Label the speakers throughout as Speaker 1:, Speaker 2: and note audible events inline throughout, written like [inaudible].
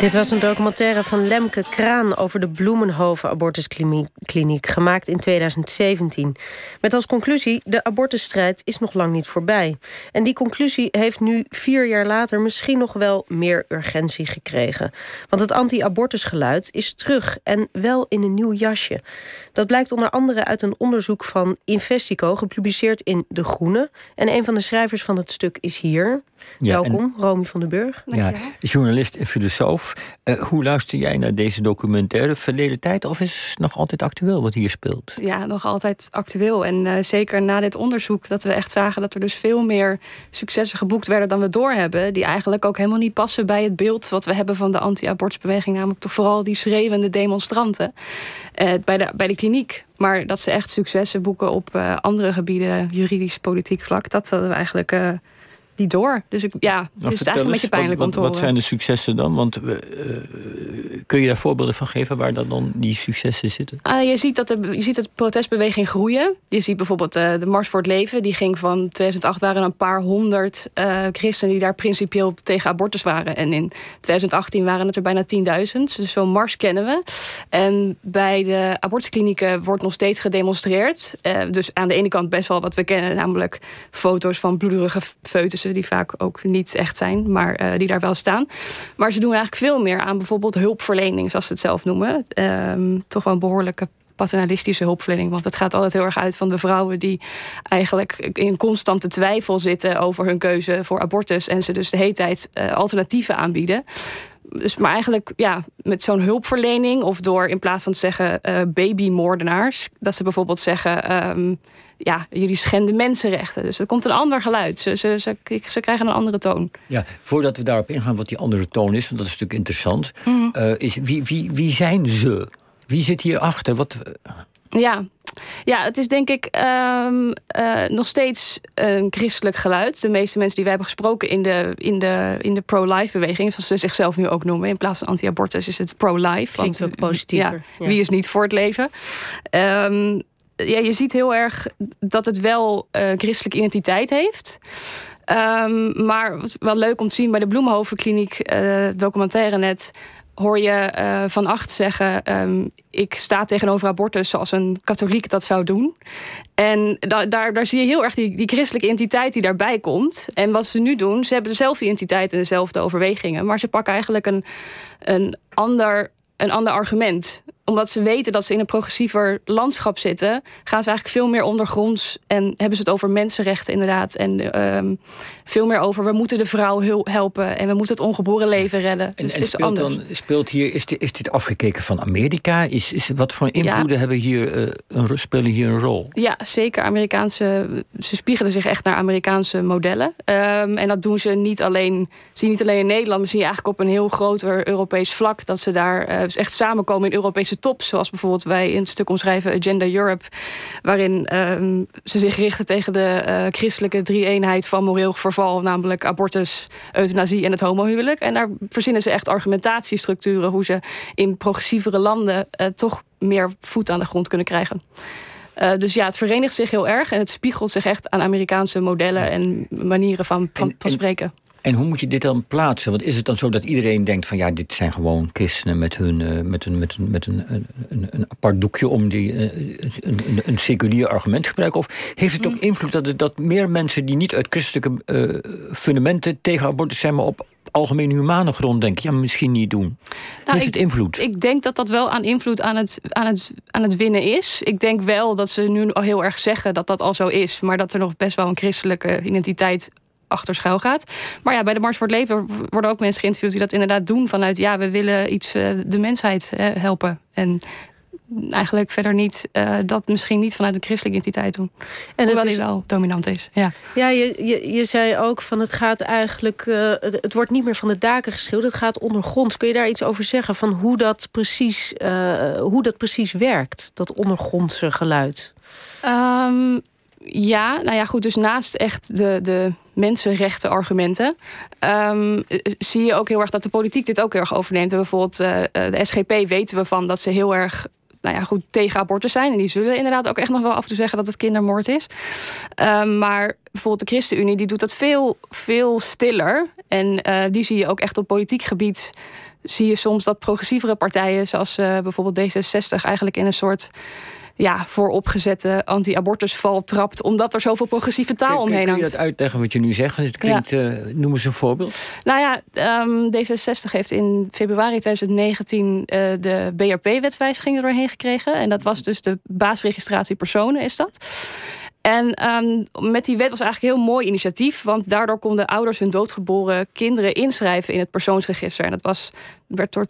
Speaker 1: Dit was een documentaire van Lemke Kraan over de Bloemenhoven abortuskliniek, gemaakt in 2017. Met als conclusie: de abortusstrijd is nog lang niet voorbij. En die conclusie heeft nu vier jaar later misschien nog wel meer urgentie gekregen. Want het anti-abortusgeluid is terug en wel in een nieuw jasje. Dat blijkt onder andere uit een onderzoek van Investico, gepubliceerd in De Groene. En een van de schrijvers van het stuk is hier. Welkom, Romy van den Burg.
Speaker 2: Ja, journalist en filosoof. Uh, hoe luister jij naar deze documentaire verleden tijd? Of is het nog altijd actueel wat hier speelt?
Speaker 3: Ja, nog altijd actueel. En uh, zeker na dit onderzoek dat we echt zagen dat er dus veel meer successen geboekt werden dan we doorhebben. Die eigenlijk ook helemaal niet passen bij het beeld wat we hebben van de anti-abortusbeweging. Namelijk toch vooral die schreeuwende demonstranten uh, bij, de, bij de kliniek. Maar dat ze echt successen boeken op andere gebieden, juridisch, politiek vlak. Dat hadden we eigenlijk die door. Dus ik, ja, het nou, is eigenlijk een beetje pijnlijk
Speaker 2: wat,
Speaker 3: om te horen.
Speaker 2: Wat zijn de successen dan? Want uh, kun je daar voorbeelden van geven waar dan, die successen zitten?
Speaker 3: Uh, je, ziet dat de, je ziet de protestbeweging groeien. Je ziet bijvoorbeeld uh, de Mars voor het Leven. Die ging van 2008 waren een paar honderd uh, christenen die daar principieel tegen abortus waren. En in 2018 waren het er bijna 10.000. Dus zo'n Mars kennen we. En bij de abortusklinieken wordt nog steeds gedemonstreerd. dus aan de ene kant best wel wat we kennen, namelijk foto's van bloederige foetussen die vaak ook niet echt zijn, maar uh, die daar wel staan. Maar ze doen eigenlijk veel meer aan bijvoorbeeld hulpverlening, zoals ze het zelf noemen. Um, toch wel een behoorlijke paternalistische hulpverlening. Want het gaat altijd heel erg uit van de vrouwen die eigenlijk in constante twijfel zitten over hun keuze voor abortus. En ze dus de hele tijd uh, alternatieven aanbieden. Dus maar eigenlijk ja, met zo'n hulpverlening of door in plaats van te zeggen uh, babymoordenaars, dat ze bijvoorbeeld zeggen. Um, ja, jullie schenden mensenrechten. Dus er komt een ander geluid. Ze, ze, ze, ze, krijgen een andere toon.
Speaker 2: Ja, voordat we daarop ingaan wat die andere toon is, want dat is natuurlijk interessant. Mm is, wie, wie, wie zijn ze? Wie zit hierachter? Wat...
Speaker 3: Ja. Ja, het is denk ik um, uh, nog steeds een christelijk geluid. De meeste mensen die wij hebben gesproken in de, in de, in de pro-life beweging, zoals ze zichzelf nu ook noemen, in plaats van anti-abortus is het pro-life.
Speaker 1: Klinkt ook positiever.
Speaker 3: Ja, Wie is niet voor het leven? Um, ja, je ziet heel erg dat het wel uh, christelijke identiteit heeft. Um, maar wat wel leuk om te zien bij de Bloemhovenkliniek, uh, documentaire net, hoor je uh, Van Acht zeggen: um, Ik sta tegenover abortus zoals een katholiek dat zou doen. En da daar, daar zie je heel erg die, die christelijke identiteit die daarbij komt. En wat ze nu doen, ze hebben dezelfde identiteit en dezelfde overwegingen, maar ze pakken eigenlijk een, een ander een ander argument. Omdat ze weten dat ze in een progressiever landschap zitten, gaan ze eigenlijk veel meer ondergronds en hebben ze het over mensenrechten inderdaad. En um, veel meer over we moeten de vrouw helpen en we moeten het ongeboren leven redden.
Speaker 2: En, dus het is speelt, dan, speelt hier, is, dit, is dit afgekeken van Amerika? Is, is, wat voor invloeden ja. hebben hier, uh, een, spelen hier een rol?
Speaker 3: Ja, zeker. Amerikaanse, ze spiegelen zich echt naar Amerikaanse modellen. Um, en dat doen ze niet alleen, zie niet alleen in Nederland, maar zie je eigenlijk op een heel groter Europees vlak dat ze daar uh, echt samenkomen in Europese top. Zoals bijvoorbeeld wij in het stuk omschrijven Agenda Europe. Waarin um, ze zich richten tegen de uh, christelijke drie-eenheid van moreel verval. Namelijk abortus, euthanasie en het homohuwelijk. En daar verzinnen ze echt argumentatiestructuren. Hoe ze in progressievere landen uh, toch meer voet aan de grond kunnen krijgen. Uh, dus ja, het verenigt zich heel erg en het spiegelt zich echt aan Amerikaanse modellen en manieren van, van, van spreken.
Speaker 2: En hoe moet je dit dan plaatsen? Want is het dan zo dat iedereen denkt van ja, dit zijn gewoon christenen met, hun, uh, met, een, met, een, met een, een, een apart doekje om die, uh, een, een, seculier argument te gebruiken? Of heeft het ook mm. invloed dat, dat meer mensen die niet uit christelijke uh, fundamenten tegen abortus zijn, maar op algemeen humane grond denken, ja, misschien niet doen. Nou, Heeft het invloed?
Speaker 3: Ik denk dat dat wel aan invloed aan het, aan, het, aan het winnen is. Ik denk wel dat ze nu al heel erg zeggen dat dat al zo is, maar dat er nog best wel een christelijke identiteit achter schuil gaat. Maar ja, bij de Mars voor het Leven worden ook mensen geïnterviewd die dat inderdaad doen vanuit ja, we willen iets uh, de mensheid uh, helpen. En eigenlijk verder niet uh, dat misschien niet vanuit een christelijke identiteit doen. En Hoewel die wel dominant is. Ja,
Speaker 1: ja je, je, je zei ook van het gaat eigenlijk. Uh, het, het, wordt niet meer van de daken geschilderd, het gaat ondergronds. Kun je daar iets over zeggen van hoe dat precies, uh, hoe dat precies werkt, dat ondergrondse geluid?
Speaker 3: Um, ja, nou ja, goed. Dus naast echt de, de mensenrechten argumenten, um, zie je ook heel erg dat de politiek dit ook heel erg overneemt. Bijvoorbeeld uh, de SGP weten we van dat ze heel erg nou ja, goed tegen abortus zijn. En die zullen inderdaad ook echt nog wel af en toe zeggen dat het kindermoord is. Ehm, maar bijvoorbeeld de ChristenUnie die doet dat veel, veel stiller. En uh, die zie je ook echt op politiek gebied. Zie je soms dat progressievere partijen, zoals uh, bijvoorbeeld D66, eigenlijk in een soort ja, vooropgezette anti-abortusval trapt, omdat er zoveel progressieve taal omheen hangt.
Speaker 2: Kun je dat uitleggen wat je nu zegt? Het klinkt, ja. uh, noem eens een voorbeeld.
Speaker 3: Nou ja, um, D66 heeft in februari 2019 uh, de BRP-wetswijziging doorheen gekregen. En dat was dus de baasregistratie personen, is dat. En um, met die wet was eigenlijk een heel mooi initiatief. Want daardoor konden ouders hun doodgeboren kinderen inschrijven in het persoonsregister. En dat was, werd door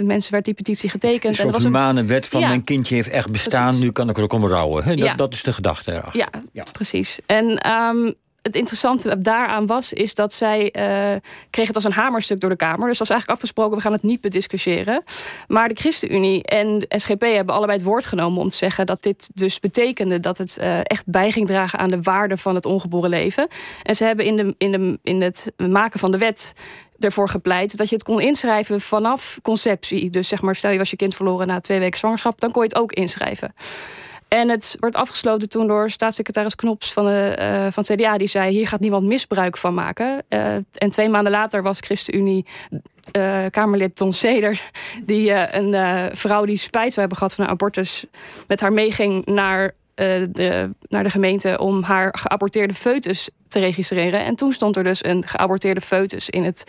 Speaker 3: 82.000 mensen werd die petitie getekend.
Speaker 2: Een soort
Speaker 3: en dat
Speaker 2: humane wet van ja. mijn kindje heeft echt bestaan. Precies. Nu kan ik er ook om rouwen. Dat, ja. dat is de gedachte erachter.
Speaker 3: Ja, ja. precies. En um, het interessante daaraan was, is dat zij uh, kreeg het als een hamerstuk door de Kamer. Dus dat was eigenlijk afgesproken, we gaan het niet bediscussiëren. Maar de ChristenUnie en SGP hebben allebei het woord genomen om te zeggen dat dit dus betekende dat het uh, echt bij ging dragen aan de waarde van het ongeboren leven. En ze hebben in, de, in, de, in het maken van de wet ervoor gepleit dat je het kon inschrijven vanaf conceptie. Dus zeg maar, stel je was je kind verloren na twee weken zwangerschap, dan kon je het ook inschrijven. En het wordt afgesloten toen door staatssecretaris Knops van, de, uh, van het CDA. Die zei, hier gaat niemand misbruik van maken. Uh, en twee maanden later was ChristenUnie uh, Kamerlid Ton Seder... die een vrouw die spijt zou hebben gehad van een abortus... met haar meeging naar, de, naar de gemeente... om haar geaborteerde foetus te registreren. En toen stond er dus een geaborteerde foetus in het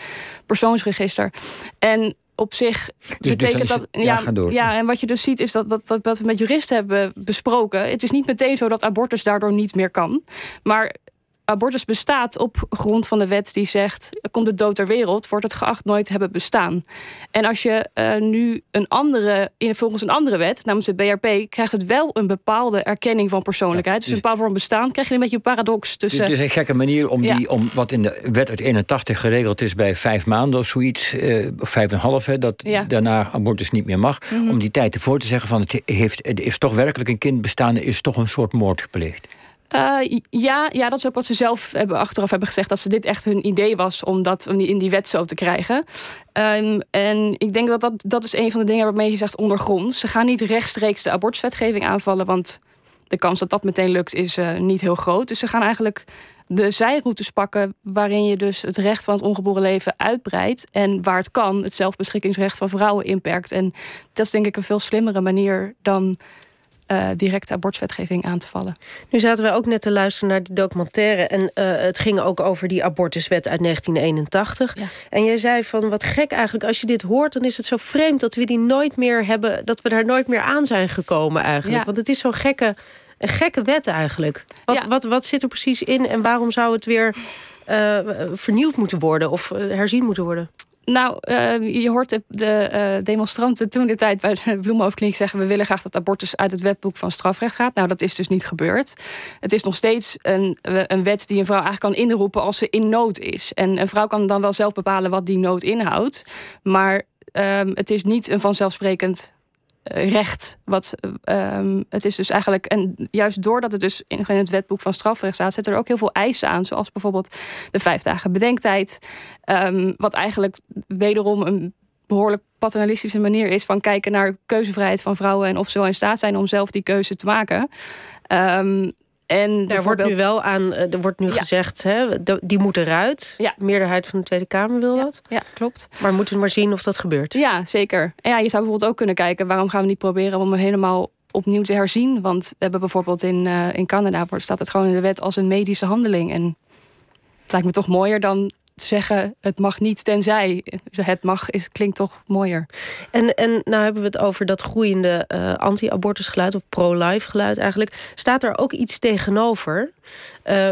Speaker 3: persoonsregister. En op zich
Speaker 2: dus,
Speaker 3: betekent
Speaker 2: dus
Speaker 3: dat.
Speaker 2: Ja,
Speaker 3: Ja,
Speaker 2: door.
Speaker 3: ja, en wat je dus ziet is dat, dat, dat wat we met juristen hebben besproken. Het is niet meteen zo dat abortus daardoor niet meer kan. Maar abortus bestaat op grond van de wet die zegt: komt de dood ter wereld, wordt het geacht nooit hebben bestaan. En als je uh, nu een andere, in, volgens een andere wet, namens de BRP, krijgt het wel een bepaalde erkenning van persoonlijkheid. Ja, dus, dus een bepaalde vorm bestaan, krijg je een beetje een paradox tussen.
Speaker 2: Dus het is een gekke manier om, die, ja. om wat in de wet uit 81 geregeld is bij vijf maanden of zoiets, uh, of vijf en een half, hè, dat ja. daarna abortus niet meer mag, mm
Speaker 3: Mhm.
Speaker 2: -hmm. om die tijd ervoor te zeggen van het, heeft, het is toch werkelijk een kind bestaan, is toch een soort moord gepleegd.
Speaker 3: Uh, ja, ja, dat is ook wat ze zelf hebben, achteraf hebben gezegd. Dat ze dit echt hun idee was om dat in die wet zo te krijgen. Um, en ik denk dat, dat dat is een van de dingen waarmee je zegt ondergronds. Ze gaan niet rechtstreeks de abortuswetgeving aanvallen. Want de kans dat dat meteen lukt is uh, niet heel groot. Dus ze gaan eigenlijk de zijroutes pakken waarin je dus het recht van het ongeboren leven uitbreidt. En waar het kan, het zelfbeschikkingsrecht van vrouwen inperkt. En dat is denk ik een veel slimmere manier dan uh, directe abortuswetgeving aan te vallen.
Speaker 1: Nu zaten we ook net te luisteren naar die documentaire. En uh, het ging ook over die abortuswet uit 1981. Ja. En jij zei van wat gek eigenlijk. Als je dit hoort, dan is het zo vreemd dat we die nooit meer hebben. Dat we daar nooit meer aan zijn gekomen eigenlijk. Ja. Want het is zo'n gekke, een gekke wet eigenlijk. Wat, ja. wat, wat zit er precies in en waarom zou het weer uh, vernieuwd moeten worden of herzien moeten worden?
Speaker 3: Nou, uh, je hoort de, uh, demonstranten toen de tijd bij de Bloemenhoofdkliniek zeggen... we willen graag dat abortus uit het wetboek van strafrecht gaat. Nou, dat is dus niet gebeurd. Het is nog steeds een, een wet die een vrouw eigenlijk kan inroepen als ze in nood is. En een vrouw kan dan wel zelf bepalen wat die nood inhoudt. Maar um, het is niet een vanzelfsprekend recht. Wat, um, het is dus eigenlijk, en juist doordat het dus in het wetboek van strafrecht staat, zitten er ook heel veel eisen aan, zoals bijvoorbeeld de vijf dagen bedenktijd. Um, wat eigenlijk wederom een behoorlijk paternalistische manier is van kijken naar keuzevrijheid van vrouwen en of ze wel in staat zijn om zelf die keuze te maken. Um, en
Speaker 1: er wordt nu wel aan, er wordt nu ja. gezegd, hè, die moet eruit.
Speaker 3: Ja.
Speaker 1: De meerderheid van de Tweede Kamer wil
Speaker 3: ja.
Speaker 1: dat.
Speaker 3: Ja, klopt.
Speaker 1: Maar moeten we maar zien of dat gebeurt.
Speaker 3: Ja, zeker. En ja, je zou bijvoorbeeld ook kunnen kijken, waarom gaan we niet proberen om het helemaal opnieuw te herzien? Want we hebben bijvoorbeeld in, uh, in Canada staat het gewoon in de wet als een medische handeling. En het lijkt me toch mooier dan zeggen het mag niet tenzij. Het mag is, klinkt toch mooier.
Speaker 1: En, en nou hebben we het over dat groeiende uh, anti-abortus geluid of pro-life geluid eigenlijk. Staat er ook iets tegenover? Uh,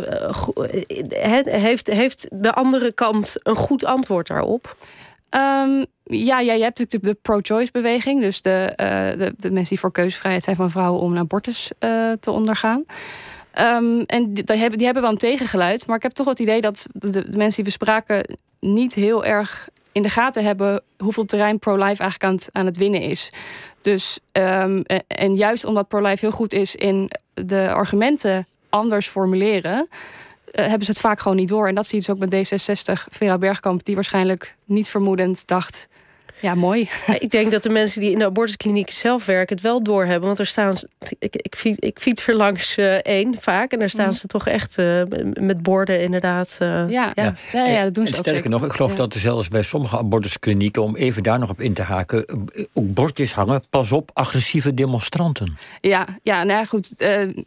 Speaker 1: heeft, heeft de andere kant een goed antwoord daarop?
Speaker 3: Um, ja, ja, je hebt natuurlijk de pro-choice beweging. Dus de, uh, de, de, mensen die voor keuzevrijheid zijn van vrouwen om een abortus te ondergaan. Um, en die, hebben, die hebben wel een tegengeluid. Maar ik heb toch het idee dat de, mensen die we spraken niet heel erg in de gaten hebben hoeveel terrein pro-life eigenlijk aan het, aan het winnen is. Dus, um, en, en juist omdat pro-life heel goed is in de argumenten anders formuleren, uh, hebben ze het vaak gewoon niet door. En dat zie je dus ook met D66, Vera Bergkamp, die waarschijnlijk niet vermoedend dacht. Ja, mooi.
Speaker 1: ik denk dat de mensen die in de abortuskliniek zelf werken het wel doorhebben. Want er staan, ik, ik, fiets, ik fiets er langs uh, één vaak. En daar staan mhm. ze toch echt uh, met borden inderdaad.
Speaker 3: Uh, ja, ja. ja. ja, dat doen ze
Speaker 2: en sterker nog, ik geloof dat er zelfs bij sommige abortusklinieken... om even daar nog op in te haken, ook bordjes hangen... pas op, agressieve demonstranten.
Speaker 3: Ja, ja nou ja, goed.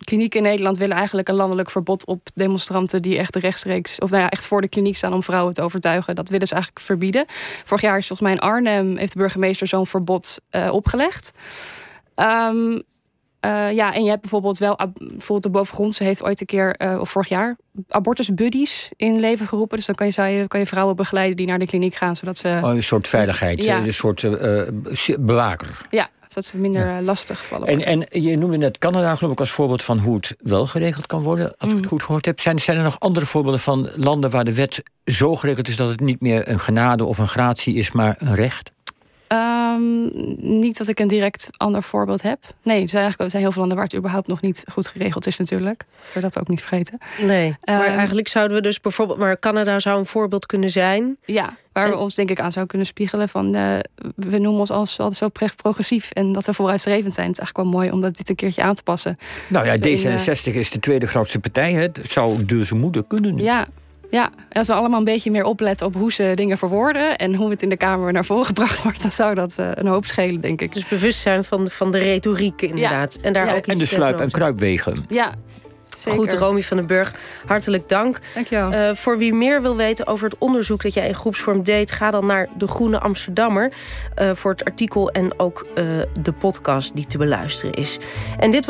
Speaker 3: klinieken in Nederland willen eigenlijk een landelijk verbod op demonstranten... die echt rechtstreeks, of nou ja, echt voor de kliniek staan om vrouwen te overtuigen. Dat willen ze eigenlijk verbieden. Vorig jaar is volgens mij in Arnhem heeft de burgemeester zo'n verbod uh, opgelegd. Um, uh, ja, en je hebt bijvoorbeeld wel, bijvoorbeeld de Bovengrondse heeft ooit een keer, uh, of vorig jaar, abortusbuddies in leven geroepen. Dus dan kan je, je, kan je vrouwen begeleiden die naar de kliniek gaan, zodat ze.
Speaker 2: Oh, een soort veiligheid, ja. een soort uh, bewaker.
Speaker 3: Ja, zodat ze minder lastig vallen.
Speaker 2: En, en je noemde net Canada, geloof ik, als voorbeeld van hoe het wel geregeld kan worden, als ik het mm. goed gehoord heb. Zijn, zijn er nog andere voorbeelden van landen waar de wet zo geregeld is dat het niet meer een genade of een gratie is, maar een recht?
Speaker 3: Um, niet dat ik een direct ander voorbeeld heb. Nee, er zijn, eigenlijk, er zijn heel veel landen waar het überhaupt nog niet goed geregeld is natuurlijk. Voor dat ook niet vergeten.
Speaker 1: Nee, maar ehm, eigenlijk zouden we dus bijvoorbeeld... maar Canada zou een voorbeeld kunnen zijn.
Speaker 3: Ja, waar we ons denk ik aan zouden kunnen spiegelen. Van, uh, we noemen ons als altijd zo progressief en dat we vooruitstrevend zijn. Het is eigenlijk wel mooi om dat dit een keertje aan te passen.
Speaker 2: Nou ja, dus D66 is de tweede grootste partij. Het zou dus moeder kunnen.
Speaker 3: Ja, ja, als we allemaal een beetje meer opletten op hoe ze dingen verwoorden en hoe het in de Kamer naar voren [laughs] gebracht wordt, dan zou dat uh, een hoop schelen, denk ik.
Speaker 1: Dus bewustzijn van de, van de retoriek, inderdaad.
Speaker 2: En, daar ook en de sluip- en kruipwegen.
Speaker 3: Ja, Zeker.
Speaker 1: Goed, Romy van den Burg, hartelijk dank.
Speaker 3: Dankjewel.
Speaker 1: Uh, voor wie meer wil weten over het onderzoek dat jij in groepsvorm deed... ga dan naar De Groene Amsterdammer uh, voor het artikel... en ook uh, de podcast die te beluisteren is. En dit